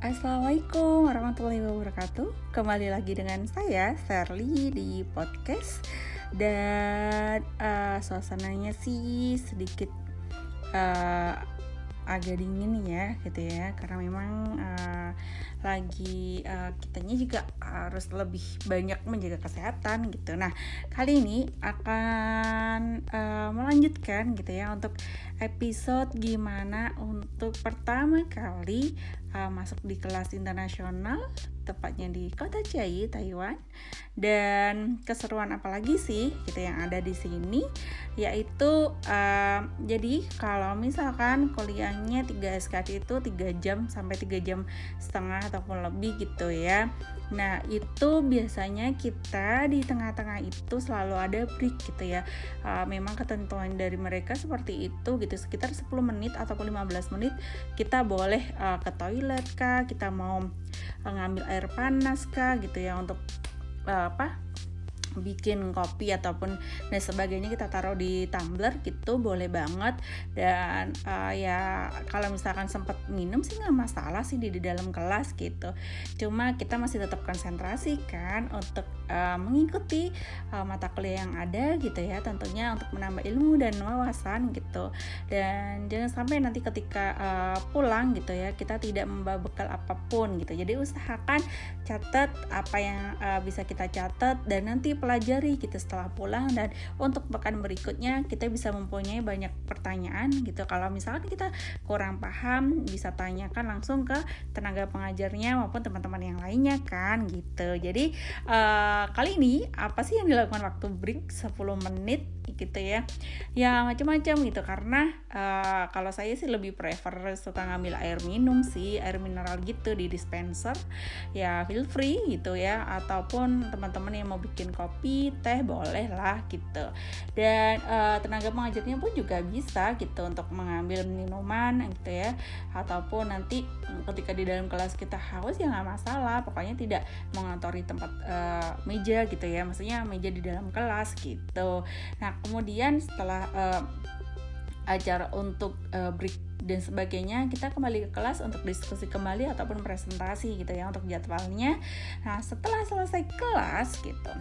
Assalamualaikum warahmatullahi wabarakatuh. Kembali lagi dengan saya, Serly di podcast. Dan uh, suasananya sih sedikit uh, agak dingin ya gitu ya. Karena memang uh, lagi uh, kitanya juga harus lebih banyak menjaga kesehatan gitu Nah kali ini akan uh, melanjutkan gitu ya untuk episode gimana untuk pertama kali uh, masuk di kelas internasional tepatnya di kota Chiayi, Taiwan. Dan keseruan apalagi sih gitu yang ada di sini yaitu uh, jadi kalau misalkan kuliahnya 3 SKD itu 3 jam sampai 3 jam setengah ataupun lebih gitu ya. Nah, itu biasanya kita di tengah-tengah itu selalu ada break gitu ya. Uh, memang ketentuan dari mereka seperti itu gitu sekitar 10 menit ataupun 15 menit kita boleh uh, ke toilet kah, kita mau uh, ngambil air panas kah gitu ya untuk apa? Bikin kopi ataupun dan sebagainya kita taruh di tumbler gitu boleh banget. Dan uh, ya kalau misalkan sempat minum sih nggak masalah sih di, di dalam kelas gitu. Cuma kita masih tetap konsentrasi kan untuk uh, mengikuti uh, mata kuliah yang ada gitu ya tentunya untuk menambah ilmu dan wawasan gitu. Dan jangan sampai nanti ketika uh, pulang gitu ya kita tidak membawa bekal apa pun gitu. Jadi usahakan catat apa yang uh, bisa kita catat dan nanti pelajari gitu setelah pulang. Dan untuk pekan berikutnya kita bisa mempunyai banyak pertanyaan gitu. Kalau misalkan kita kurang paham bisa tanyakan langsung ke tenaga pengajarnya maupun teman-teman yang lainnya kan gitu. Jadi uh, kali ini apa sih yang dilakukan waktu break 10 menit gitu ya? Ya macam-macam gitu. Karena uh, kalau saya sih lebih prefer suka ngambil air minum sih air mineral gitu di dispenser. Ya feel free gitu ya. Ataupun teman-teman yang mau bikin kopi teh boleh lah gitu. Dan uh, tenaga pengajarnya pun juga bisa gitu untuk mengambil minuman gitu ya. Ataupun nanti ketika di dalam kelas kita haus ya nggak masalah. Pokoknya tidak mengotori tempat uh, meja gitu ya. Maksudnya meja di dalam kelas gitu. Nah kemudian setelah uh, acara untuk uh, break dan sebagainya kita kembali ke kelas untuk diskusi kembali ataupun presentasi gitu ya untuk jadwalnya. Nah setelah selesai kelas gitu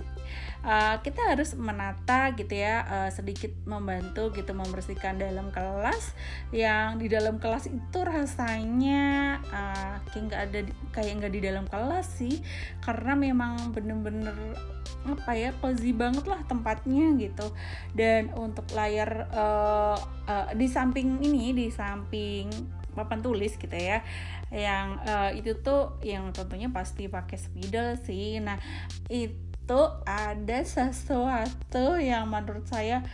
uh, kita harus menata gitu ya uh, sedikit membantu gitu membersihkan dalam kelas. Yang di dalam kelas itu rasanya uh, kayak nggak ada kayak nggak di dalam kelas sih. Karena memang bener-bener apa ya cozy banget lah tempatnya gitu. Dan untuk layar uh, uh, di samping ini di samping papan tulis gitu ya. Yang uh, itu tuh yang tentunya pasti pakai spidol sih. Nah itu ada sesuatu yang menurut saya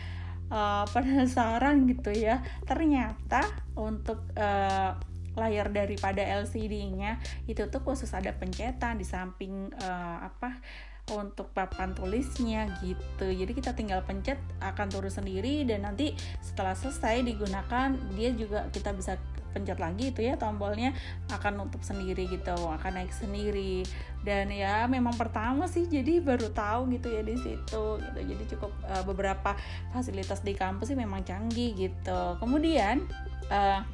uh, penasaran gitu ya. Ternyata untuk uh, layar daripada LCD-nya itu tuh khusus ada pencetan di samping uh, apa untuk papan tulisnya gitu. Jadi kita tinggal pencet akan turun sendiri dan nanti setelah selesai digunakan dia juga kita bisa pencet lagi itu ya tombolnya akan nutup sendiri gitu akan naik sendiri. Dan ya memang pertama sih jadi baru tahu gitu ya di situ gitu. Jadi cukup uh, beberapa fasilitas di kampus sih memang canggih gitu. Kemudian uh,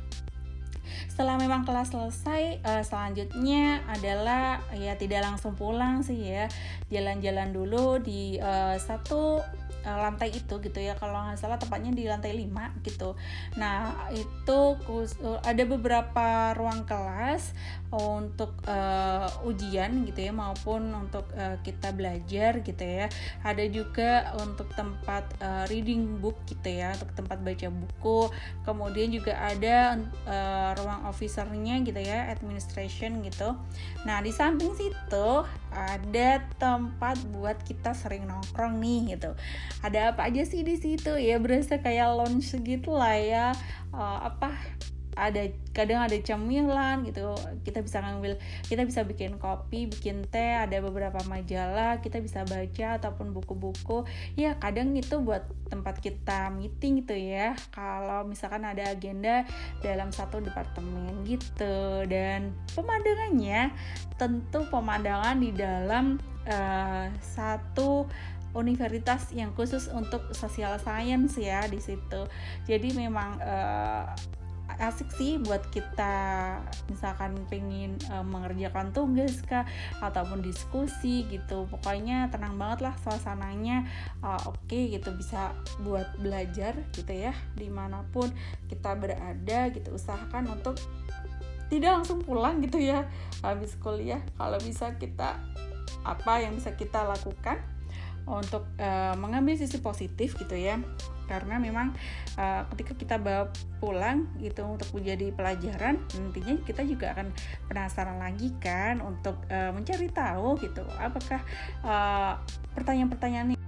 setelah memang kelas selesai uh, selanjutnya adalah ya tidak langsung pulang sih ya. Jalan-jalan dulu di uh, satu uh, lantai itu gitu ya kalau nggak salah tepatnya di lantai 5 gitu. Nah itu ada beberapa ruang kelas untuk uh, ujian gitu ya maupun untuk uh, kita belajar gitu ya. Ada juga untuk tempat uh, reading book gitu ya untuk tempat baca buku. Kemudian juga ada uh, ruang officernya gitu ya administration gitu. Nah di samping situ ada tempat buat kita sering nongkrong nih gitu ada apa aja sih di situ? Ya berasa kayak lounge gitu lah ya. Uh, apa ada kadang ada cemilan gitu. Kita bisa ngambil kita bisa bikin kopi bikin teh ada beberapa majalah kita bisa baca ataupun buku-buku. Ya kadang itu buat tempat kita meeting gitu ya. Kalau misalkan ada agenda dalam satu departemen gitu. Dan pemandangannya tentu pemandangan di dalam uh, satu universitas yang khusus untuk social science ya di situ. Jadi memang uh, asik sih buat kita misalkan pengen uh, mengerjakan tugas kah ataupun diskusi gitu. Pokoknya tenang banget lah suasananya. Uh, oke okay, gitu bisa buat belajar gitu ya di mana pun kita berada gitu. Usahakan untuk tidak langsung pulang gitu ya habis kuliah. Kalau bisa kita apa yang bisa kita lakukan untuk uh, mengambil sisi positif gitu ya. Karena memang uh, ketika kita bawa pulang gitu untuk menjadi pelajaran nantinya kita juga akan penasaran lagi kan untuk uh, mencari tahu gitu apakah pertanyaan-pertanyaan